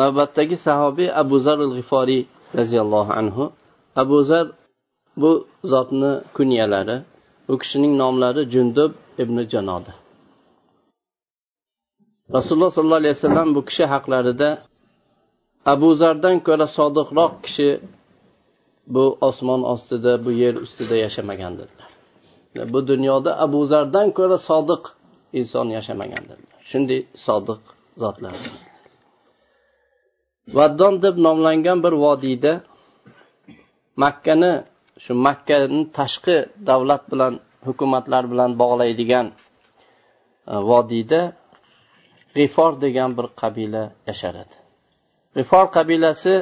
navbatdagi sahobiy abu zar al g'iforiy roziyallohu anhu. Abu zar bu zotni kunyalari u kishining nomlari jundub ibn janoda. Rasululloh sollallohu alayhi vasallam bu kishi haqlarida abu zardan ko'ra sodiqroq kishi bu osmon ostida bu yer ustida yashamagan dedilar. Bu dunyoda abu zardan ko'ra sodiq inson yashamagan dedilar. Shunday sodiq zotlar. Vaddon deb nomlangan bir vodiyda makkani shu makkani tashqi davlat bilan hukumatlar bilan bog'laydigan e, vodiyda g'ifor degan bir qabila yashar edi. G'ifor qabilasi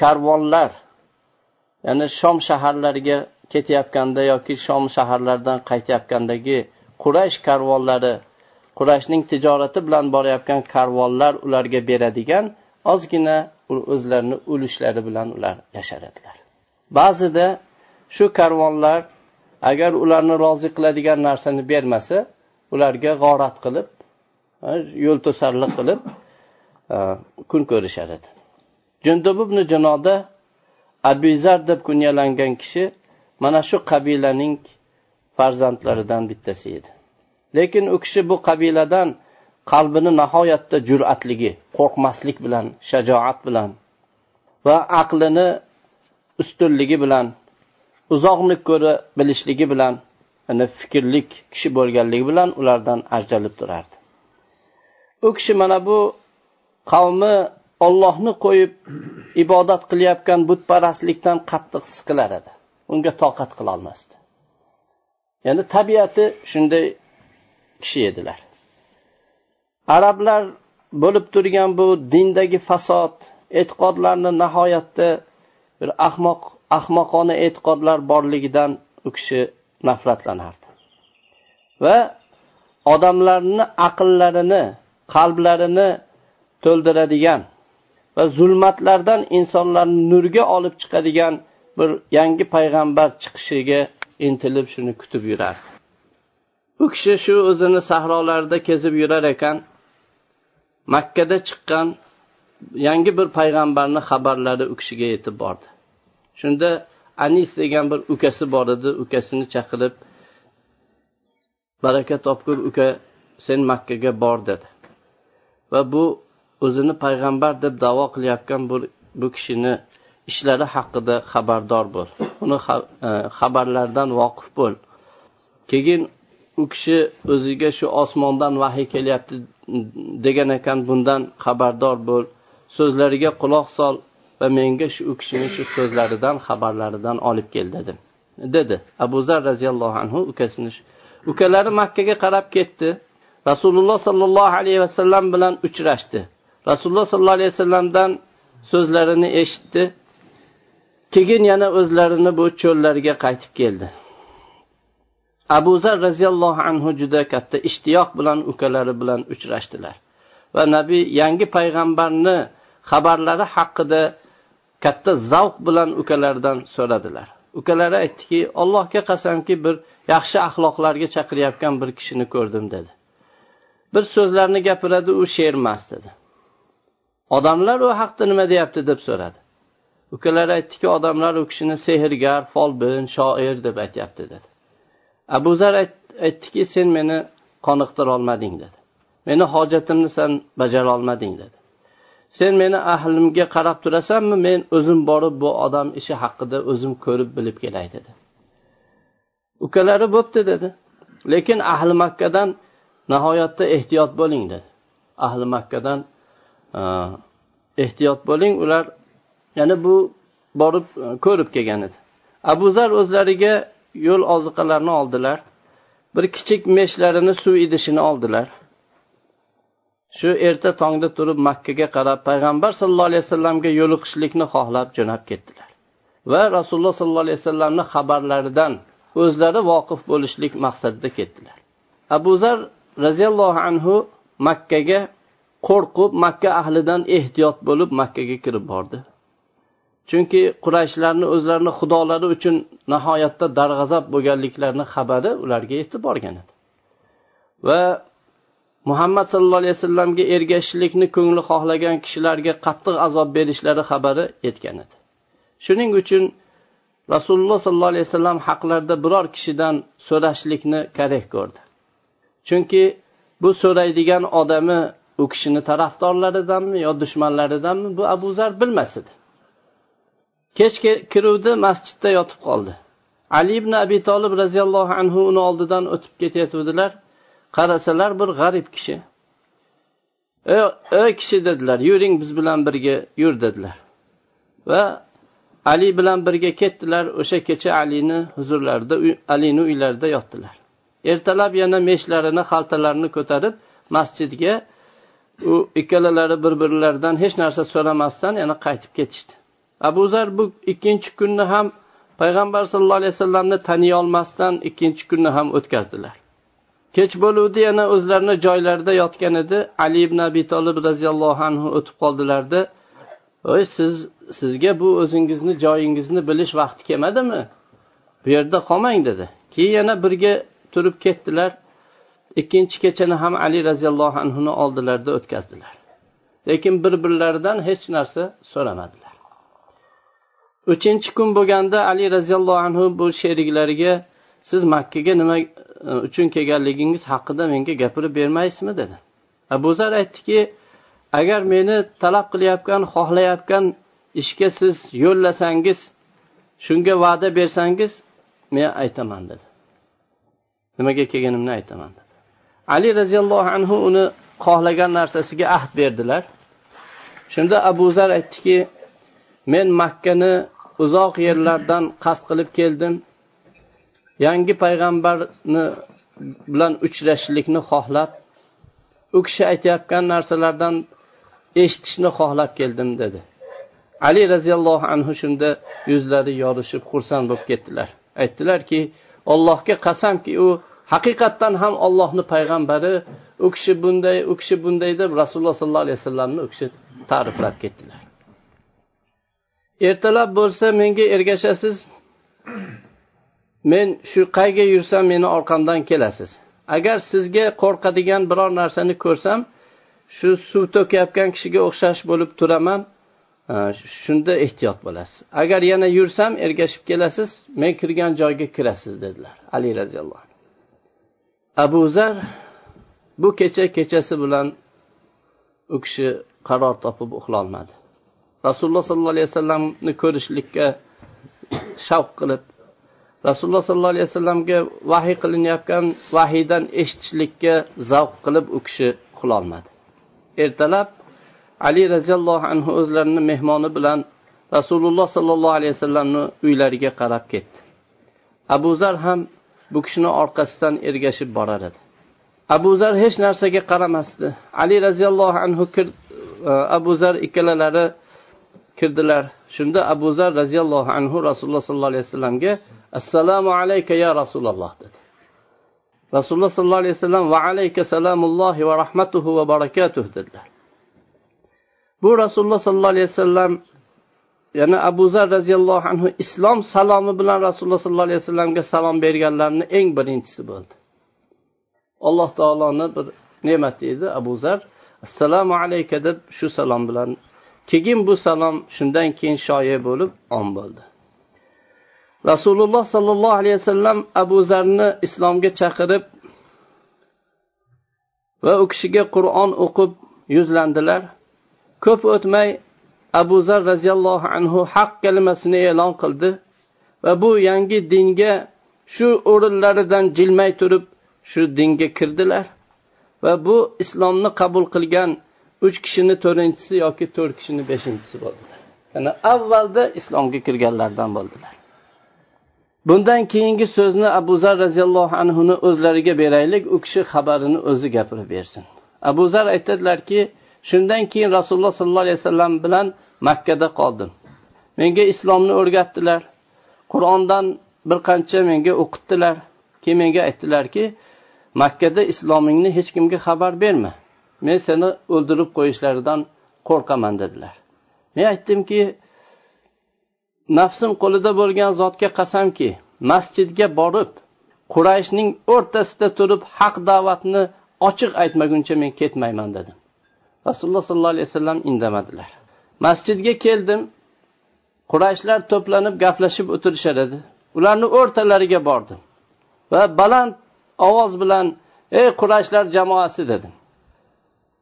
karvonlar ya'ni shom shaharlariga ketayotganda yoki shom shaharlaridan qaytayotgandagi quraysh karvonlari qurashning tijorati bilan borayotgan karvonlar ularga beradigan ozgina o'zlarini ulushlari bilan ular yashar edilar. Ba'zida shu karvonlar agar ularni rozi qiladigan narsani bermasa ularga g'orat qilib yo'l to'sarlik qilib kun ko'rishar edi. Jundub ibn jinoda abizar deb kunyalangan kishi mana shu qabilaning farzandlaridan bittasi edi. Lekin u kishi bu qabiladan qalbini nihoyatda jur'atligi qo'rqmaslik bilan shajoat bilan va aqlini ustunligi bilan uzoqni ko'ra bilishligi bilan yani fikrlik kishi bo'lganligi bilan ulardan ajralib turardi. U kishi mana bu qavmi ollohni qo'yib ibodat qilayotgan butparastlikdan qattiq siqilar edi. Unga toqat qilolmasdi. Ya'ni tabiati shunday kishi edilar. Arablar bo'lib turgan bu dindagi fasod e'tiqodlarni nihoyatda bir ahmoq ahmoqona e'tiqodlar borligidan u kishi nafratlanardi. Va odamlarni aqllarini qalblarini to'ldiradigan va zulmatlardan insonlarni nurga olib chiqadigan bir yangi payg'ambar chiqishiga intilib shuni kutib yurardi. U kishi shu o'zini sahrolarida kezib yurar ekan makkada chiqqan yangi bir payg'ambarni xabarlari u kishiga yetib bordi. Shunda anis degan bir ukasi bor edi ukasini chaqirib baraka topgur uka sen makkaga bor dedi. Va bu o'zini payg'ambar deb davo qilayotgan bu, bu kishini ishlari haqida xabardor bo'l. Uni e, xabarlardan voqif bo'l. Keyin u kishi o'ziga shu osmondan vahiy kelyapti degan ekan bundan xabardor bo'l. So'zlariga quloq sol va menga shu u kishini shu so'zlaridan xabarlaridan olib kel dedi. Dedi. Abu zar roziyallohu anhu ukasini ukalari makkaga qarab ketdi. Rasululloh sollallohu alayhi vasallam bilan uchrashdi. Rasululloh sollallohu alayhi vasallamdan so'zlarini eshitdi. Keyin yana o'zlarini bu cho'llariga qaytib keldi. Abu zar roziyallohu anhu juda katta ishtiyoq bilan ukalari bilan uchrashdilar. Va nabiy yangi payg'ambarni xabarlari haqida katta zavq bilan ukalaridan so'radilar. Ukalari aytdiki allohga qasamki bir yaxshi axloqlarga chaqirayotgan bir kishini ko'rdim dedi. Bir so'zlarni gapiradi u she'r emas dedi. Odamlar u haqda nima deyapti? deb so'radi. Ukalari aytdiki odamlar u kishini sehrgar folbin shoir deb aytyapti dedi. Abu zar aytdiki sen meni qoniqtira olmading dedi. Meni hojatimni san bajara olmading dedi. Sen meni ahlimga qarab turasanmi men o'zim borib bu odam ishi haqida o'zim ko'rib bilib kelay dedi. Ukalari bo'pti dedi. Lekin ahli makkadan nihoyatda ehtiyot bo'ling dedi. Ahli makkadan e, ehtiyot bo'ling ular yana bu borib e, ko'rib kelgan edi. Abu zar o'zlariga yo'l oziqalarini oldilar. Bir kichik meshlarini suv idishini oldilar. Shu erta tongda turib makkaga qarab payg'ambar sallallohu alayhi vasallamga yo'liqishlikni xohlab jo'nab ketdilar. Va rasululloh sollallohu alayhi vasallamni xabarlaridan o'zlari voqif bo'lishlik maqsadida ketdilar. Abu zar roziyallohu anhu makkaga qo'rqib makka ahlidan ehtiyot bo'lib makkaga kirib bordi. Chunki qurayshlarni o'zlarini xudolari uchun nihoyatda darg'azab bo'lganliklarini xabari ularga yetib borgan edi va muhammad sallallohu alayhi vasallamga ergashishlikni ko'ngli xohlagan kishilarga qattiq azob berishlari xabari yetgan edi shuning uchun rasululloh sollallohu alayhi vasallam haqlarida biror kishidan so'rashlikni kerak ko'rdi. Chunki bu so'raydigan odami u kishini tarafdorlaridanmi yo dushmanlaridanmi bu abu zar bilmas edi. Kech kiruvdi masjidda yotib qoldi. Ali ibn abi tolib roziyallohu anhu uni oldidan o'tib ketayotgandilar. Qarasalar bir g'arib kishi. Ey kishi dedilar yuring biz bilan birga yur dedilar. Va ali bilan birga ketdilar. O'sha kecha alini huzurlarida alini uylarida yotdilar. Ertalab yana meshlarini xaltalarini ko'tarib masjidga u ikkalalari bir birlaridan hech narsa so'ramasdan yana qaytib ketishdi. Abu zar bu ikkinchi kunni ham payg'ambar sallallohu alayhi vasallamni taniy olmasdan ikkinchi kunni ham o'tkazdilar. Kech bo'luvdi yana o'zlarini joylarida yotgan edi. Ali ibn abi tolib roziyallohu anhu o'tib qoldilarda voy siz sizga bu o'zingizni joyingizni bilish vaqti kelmadimi? Bu yerda qolmang dedi. Keyin yana birga turib ketdilar. Ikkinchi kechani ham ali roziyallohu anhuni oldilarida o'tkazdilar. Lekin bir birlaridan hech narsa so'ramadilar. Uchinchi kun bo'lganda ali roziyallohu anhu bu sheriklariga siz makkaga nima e, uchun kelganligingiz haqida menga gapirib bermaysizmi? dedi. Abu zar aytdiki agar meni talab qilayotgan xohlayotgan ishga siz yo'llasangiz shunga va'da bersangiz men aytaman dedi. Nimaga kelganimni aytaman dedi. Ali roziyallohu anhu uni xohlagan narsasiga ahd berdilar. Shunda abu zar aytdiki men makkani uzoq yerlardan qasd qilib keldim yangi payg'ambarni bilan uchrashishlikni xohlab u kishi aytayotgan narsalardan eshitishni xohlab keldim dedi. Ali roziyallohu anhu shunda yuzlari yorishib xursand bo'lib ketdilar. Aytdilarki allohga qasamki u haqiqatdan ham ollohni payg'ambari u kishi bunday u kishi bunday deb rasululloh sollallohu alayhi vasallamni u kishi ta'riflab ketdilar. Ertalab bo'lsa menga ergashasiz. Men shu qayga yursam meni orqamdan kelasiz. Agar sizga qo'rqadigan biror narsani ko'rsam shu suv to'kayotgan kishiga o'xshash bo'lib turaman e, shunda ehtiyot bo'lasiz. Agar yana yursam ergashib kelasiz men kirgan joyga kirasiz dedilar. Ali roziyallohu anhu. Abu zar bu kecha kechasi bilan u kishi qaror topib uxlolmadi. Rasululloh sollallohu alayhi vasallamni ko'rishlikka shavq qilib rasululloh sollallohu alayhi vasallamga vahiy qilinayotgan vahiydan eshitishlikka zavq qilib u kishi uxlolmadi ertalab ali roziyallohu anhu o'zlarini mehmoni bilan rasululloh sollallohu alayhi vasallamni uylariga qarab ketdi. Abu zar ham bu kishini orqasidan ergashib borar edi. Abu zar hech narsaga qaramasdi. Ali roziyallohu anhu kir, abu zar ikkalalari kirdilar. Shunda abu zar roziyallohu anhu rasululloh sollallohu alayhi vasallamga assalomu alayka ya rasululloh dedi. Rasululloh sollallohu alayhi vasallam va alayka salamullohi va rahmatuhu va barakatuh dedilar. Bu rasululloh sollallohu alayhi vasallam yana abu zar roziyallohu anhu islom salomi bilan rasululloh sollallohu alayhi vasallamga salom berganlarni eng birinchisi bo'ldi. Alloh taoloni bir ne'mati edi abu zar. Assalomu alayka deb shu salom bilan keyin bu salom shundan keyin shoyi bo'lib om bo'ldi. Rasululloh sollallohu alayhi vasallam abu zarni islomga chaqirib va u kishiga qur'on o'qib yuzlandilar. Ko'p o'tmay abu zar roziyallohu anhu haq kalimasini e'lon qildi va bu yangi dinga shu o'rinlaridan jilmay turib shu dinga kirdilar va bu islomni qabul qilgan uch kishini to'rtinchisi yoki to'rt kishini beshinchisi bo'ldilar. Ya'ni avvalda islomga kirganlardan bo'ldilar. Bundan keyingi so'zni abu zar roziyallohu anhuni o'zlariga beraylik u kishi xabarini o'zi gapirib bersin. Abu zar aytadilarki shundan keyin rasululloh sollallohu alayhi vasallam bilan makkada qoldim. Menga islomni o'rgatdilar. Qur'ondan bir qancha menga o'qitdilar. Keyin menga aytdilarki makkada islomingni hech kimga xabar berma. Men seni o'ldirib qo'yishlaridan qo'rqaman dedilar. Men aytdimki nafsim qo'lida bo'lgan zotga qasamki masjidga borib qurayshning o'rtasida turib haq da'vatni ochiq aytmaguncha men ketmayman dedim. Rasululloh sollallohu alayhi vasallam indamadilar. Masjidga keldim. Qurayshlar to'planib gaplashib o'tirishar edi. Ularni o'rtalariga bordim. Va baland ovoz bilan ey qurayshlar jamoasi dedim.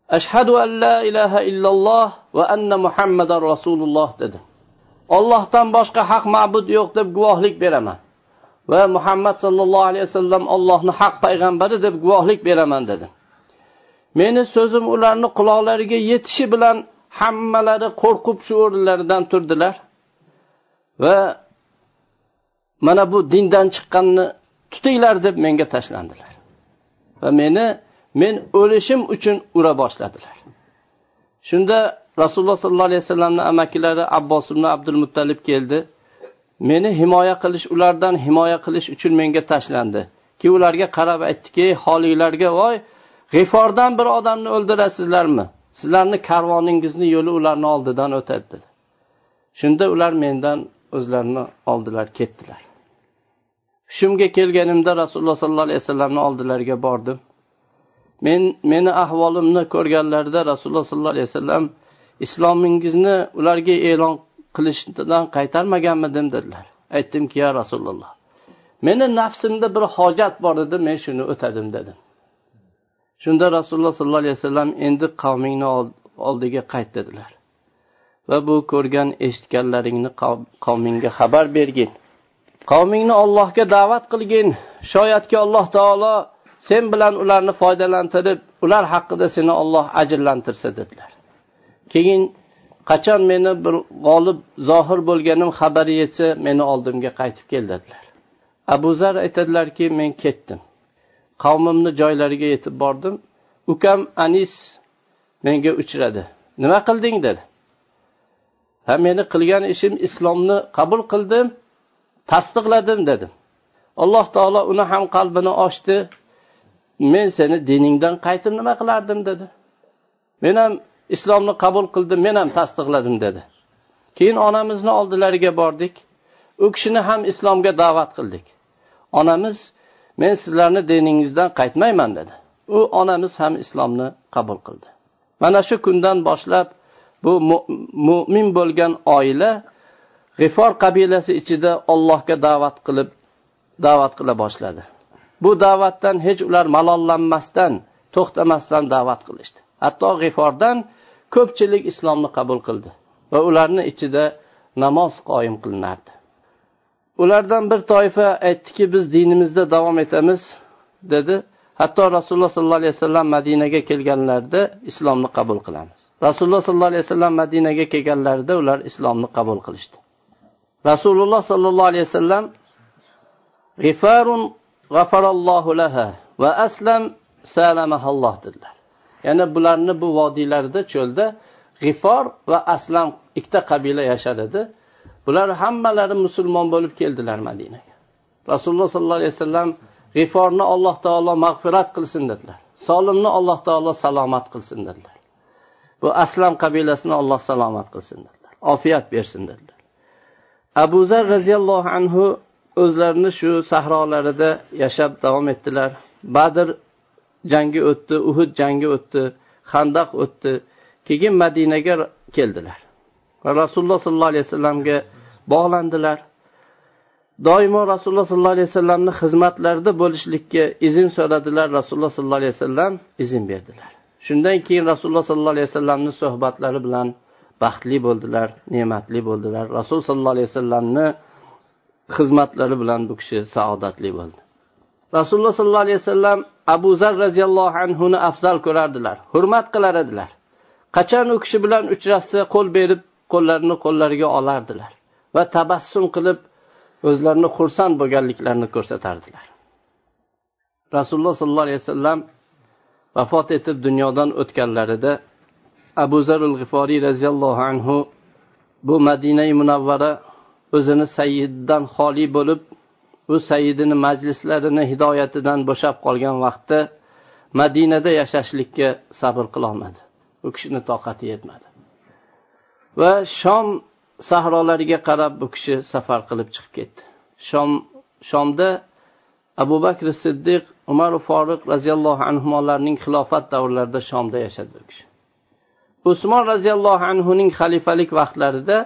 Ashhadu an la ilaha illalloh va anna muhammadan rasululloh dedi. Ollohdan boshqa haq ma'bud yo'q deb guvohlik beraman. Va muhammad sollallohu alayhi vasallam ollohni haq payg'ambari deb guvohlik beraman dedi. Meni so'zim ularni quloqlariga yetishi bilan hammalari qo'rqib shu o'rinlaridan turdilar. Va mana bu dindan chiqqanni tutinglar deb menga tashlandilar. Va meni men o'lishim uchun ura boshladilar. Shunda rasululloh sollallohu alayhi vasallamni amakilari abbos ibn abdul muttalib keldi. Meni himoya qilish ulardan himoya qilish uchun menga tashlandi. Keyin ularga qarab aytdiki holinglarga voy g'ifordan bir odamni o'ldirasizlarmi? Sizlarni karvoningizni yo'li ularni oldidan o'tadi shunda ular mendan o'zlarini oldilar ketdilar. Hushimga kelganimda rasululloh sollallohu alayhi vasallamni oldilariga bordim. Men meni ahvolimni ko'rganlarida rasululloh sollallohu alayhi vasallam islomingizni ularga e'lon qilishdan qaytarmaganmidim dedilar. Aytdimki ya rasululloh meni nafsimda bir hojat bor edi men shuni o'tadim dedim. Shunda rasululloh sollallohu alayhi vasallam endi qavmingni oldiga qayt dedilar. Va bu ko'rgan eshitganlaringni qavmingga xabar bergin. Qavmingni ollohga da'vat qilgin. Shoyatki alloh taolo sen bilan ularni foydalantirib ular haqida seni olloh ajrlantirsa dedilar. Keyin qachon meni bir g'olib zohir bo'lganim xabari yetsa meni oldimga qaytib kel dedilar. Abu zar aytadilarki men ketdim. Qavmimni joylariga yetib bordim. Ukam anis menga uchradi. Nima qilding dedi. Ha meni qilgan ishim islomni qabul qildim tasdiqladim dedim. Alloh taolo uni ham qalbini ochdi. Men seni diningdan qaytib nima qilardim dedi. Men ham islomni qabul qildim men ham tasdiqladim dedi. Keyin onamizni oldilariga bordik. U kishini ham islomga da'vat qildik. Onamiz men sizlarni diningizdan qaytmayman dedi. U onamiz ham islomni qabul qildi. Mana shu kundan boshlab bu mo'min bo'lgan oila g'ifor qabilasi ichida ollohga da'vat qilib da'vat qila boshladi. Bu da'vatdan hech ular malollanmasdan to'xtamasdan da'vat qilishdi. Hatto g'ifordan ko'pchilik islomni qabul qildi va ularni ichida namoz qoyim qilinardi. Ulardan bir toifa aytdiki biz dinimizda davom etamiz dedi. Hatto rasululloh sollallohu alayhi vasallam madinaga kelganlarida islomni qabul qilamiz. Rasululloh sollallohu alayhi vasallam madinaga kelganlarida ular islomni qabul qilishdi. Rasululloh sollallohu alayhi vasallam g'ifarun g'afarallohu laha va aslam salamahalloh dedilar. Ya'ni bularni bu vodiylarda cho'lda g'ifor va aslam ikkita qabila yashar edi bular hammalari musulmon bo'lib keldilar madinaga. Rasululloh sollallohu alayhi vasallam g'iforni alloh taolo mag'firat qilsin dedilar. Solimni alloh taolo salomat qilsin dedilar. Bu aslam qabilasini alloh salomat qilsin dedilar. Ofiyat bersin dedilar. Abu zar roziyallohu anhu o'zlarini shu sahrolarida yashab davom etdilar. Badr jangi o'tdi uhud jangi o'tdi handaq o'tdi. Keyin madinaga keldilar. Va rasululloh sollallohu alayhi vasallamga bog'landilar. Doimo rasululloh sollallohu alayhi vasallamni xizmatlarida bo'lishlikka izn so'radilar. Rasululloh sollallohu alayhi vasallam izn berdilar. Shundan keyin rasululloh sollallohu alayhi vasallamni suhbatlari bilan baxtli bo'ldilar ne'matli bo'ldilar. Rasul sollallohu alayhi vasallamni xizmatlari bilan bu kishi saodatli bo'ldi. Rasululloh sollallohu alayhi vasallam abu zar roziyallohu anhuni afzal ko'rardilar hurmat qilar edilar. Qachon u kishi bilan uchrashsa qo'l berib qo'llarini qo'llariga olardilar va tabassum qilib o'zlarini xursand bo'lganliklarini ko'rsatardilar. Rasululloh sollallohu alayhi vasallam vafot etib dunyodan o'tganlarida abu zarul g'iforiy roziyallohu anhu bu madinai munavvara o'zini sayiddan xoli bo'lib u sayidini majlislarini hidoyatidan bo'shab qolgan vaqtda madinada yashashlikka sabr qilolmadi. U kishini toqati yetmadi. Va shom sahrolariga qarab bu kishi safar qilib chiqib ketdi. Shom shomda abu bakr siddiq umar foruq roziyallohu anhularning xilofat davrlarida shomda yashadi u kishi. Usmon roziyallohu anhuning xalifalik vaqtlarida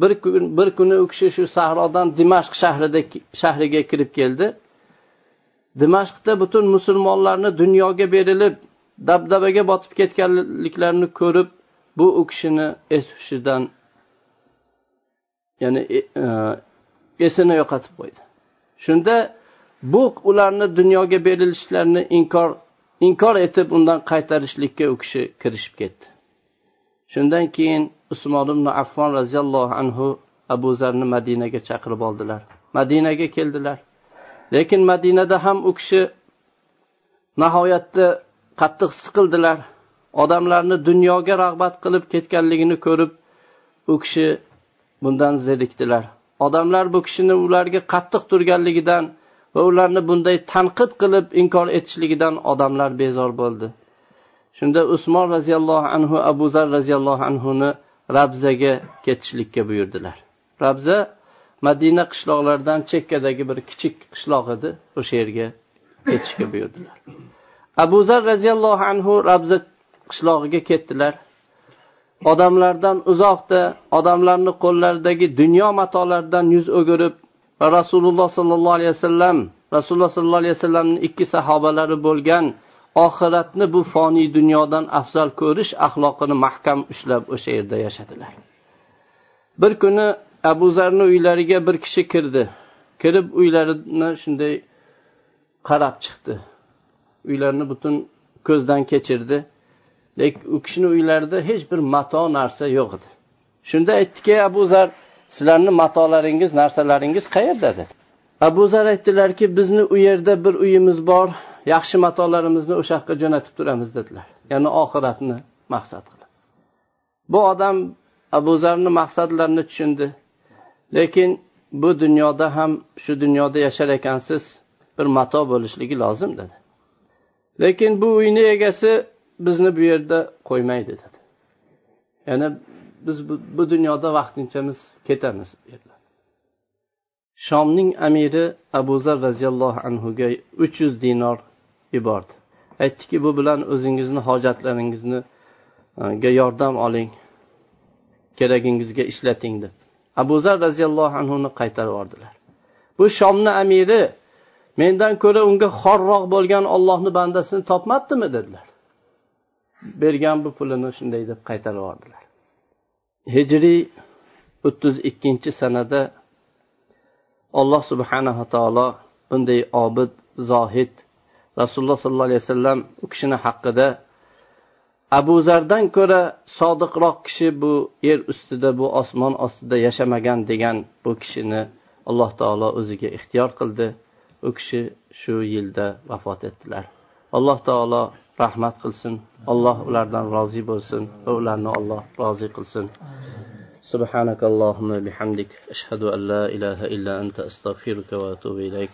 bir kun bir kuni u kishi shu sahrodan dimashq shahrida shahriga kirib keldi. Dimashqda butun musulmonlarni dunyoga berilib dabdabaga botib ketganliklarini ko'rib bu u kishini es hushidan ya'ni e, e, esini yo'qotib qo'ydi. Shunda bu ularni dunyoga berilishlarini inkor inkor etib undan qaytarishlikka u kishi kirishib ketdi. Shundan keyin usmon ibn affon roziyallohu anhu abu zarni madinaga chaqirib oldilar. Madinaga keldilar. Lekin madinada ham u kishi nihoyatda qattiq siqildilar. Odamlarni dunyoga rag'bat qilib ketganligini ko'rib u kishi bundan zerikdilar. Odamlar bu kishini ularga qattiq turganligidan va ularni bunday tanqid qilib inkor etishligidan odamlar bezor bo'ldi. Shunda usmon roziyallohu anhu abu zar roziyallohu anhuni rabzaga ketishlikka buyurdilar. Rabza madina qishloqlaridan chekkadagi bir kichik qishloq edi. O'sha yerga ketishga buyurdilar. Abu zar roziyallohu anhu rabza qishlog'iga ketdilar. Odamlardan uzoqda odamlarni qo'llaridagi dunyo matolaridan yuz o'girib va rasululloh sollallohu alayhi vasallam rasululloh sollallohu alayhi vasallamni ikki sahobalari bo'lgan oxiratni bu foniy dunyodan afzal ko'rish axloqini mahkam ushlab o'sha yerda yashadilar. Bir kuni abu zarni uylariga bir kishi kirdi. Kirib uylarini shunday qarab chiqdi. Uylarini butun ko'zdan kechirdi. Lekin u kishini uylarida hech bir mato narsa yo'q edi. Shunda aytdiki abu zar sizlarni matolaringiz narsalaringiz qayerda? dedi. Abu zar aytdilarki bizni u yerda bir uyimiz bor. Yaxshi matolarimizni o'sha yoqqa jo'natib turamiz dedilar. Ya'ni oxiratni maqsad qilib bu odam abu zarni maqsadlarini tushundi. Lekin bu dunyoda ham shu dunyoda yashar ekansiz bir mato bo'lishligi lozim dedi. Lekin bu uyni egasi bizni bu yerda qo'ymaydi dedi. Ya'ni biz bu, bu dunyoda vaqtinchamiz ketamiz bu yerdan shomning amiri abu zar roziyallohu anhuga uch yuz dinor yubordi aytdiki bu bilan o'zingizni hojatlaringizni e, ga yordam oling. Keragingizga ishlating deb. Abu zar roziyallohu anhuni qaytarib yubordilar. Bu shomni amiri mendan ko'ra unga xorroq bo'lgan ollohni bandasini topmabdimi dedilar. Bergan bu pulini shunday deb qaytarib yubordilar. Hijriy o'ttiz ikkinchi sanada alloh subhanava taolo bunday obid zohid rasululloh sollallohu alayhi vasallam u kishini haqida abu zardan ko'ra sodiqroq kishi bu yer ustida bu osmon ostida yashamagan degan bu kishini alloh taolo o'ziga ixtiyor qildi u kishi shu yilda vafot etdilar alloh taolo rahmat qilsin alloh ulardan rozi bo'lsin va ularni alloh rozi qilsin سبحانك اللهم بحمدك أشهد أن لا إله إلا أنت أستغفرك وأتوب إليك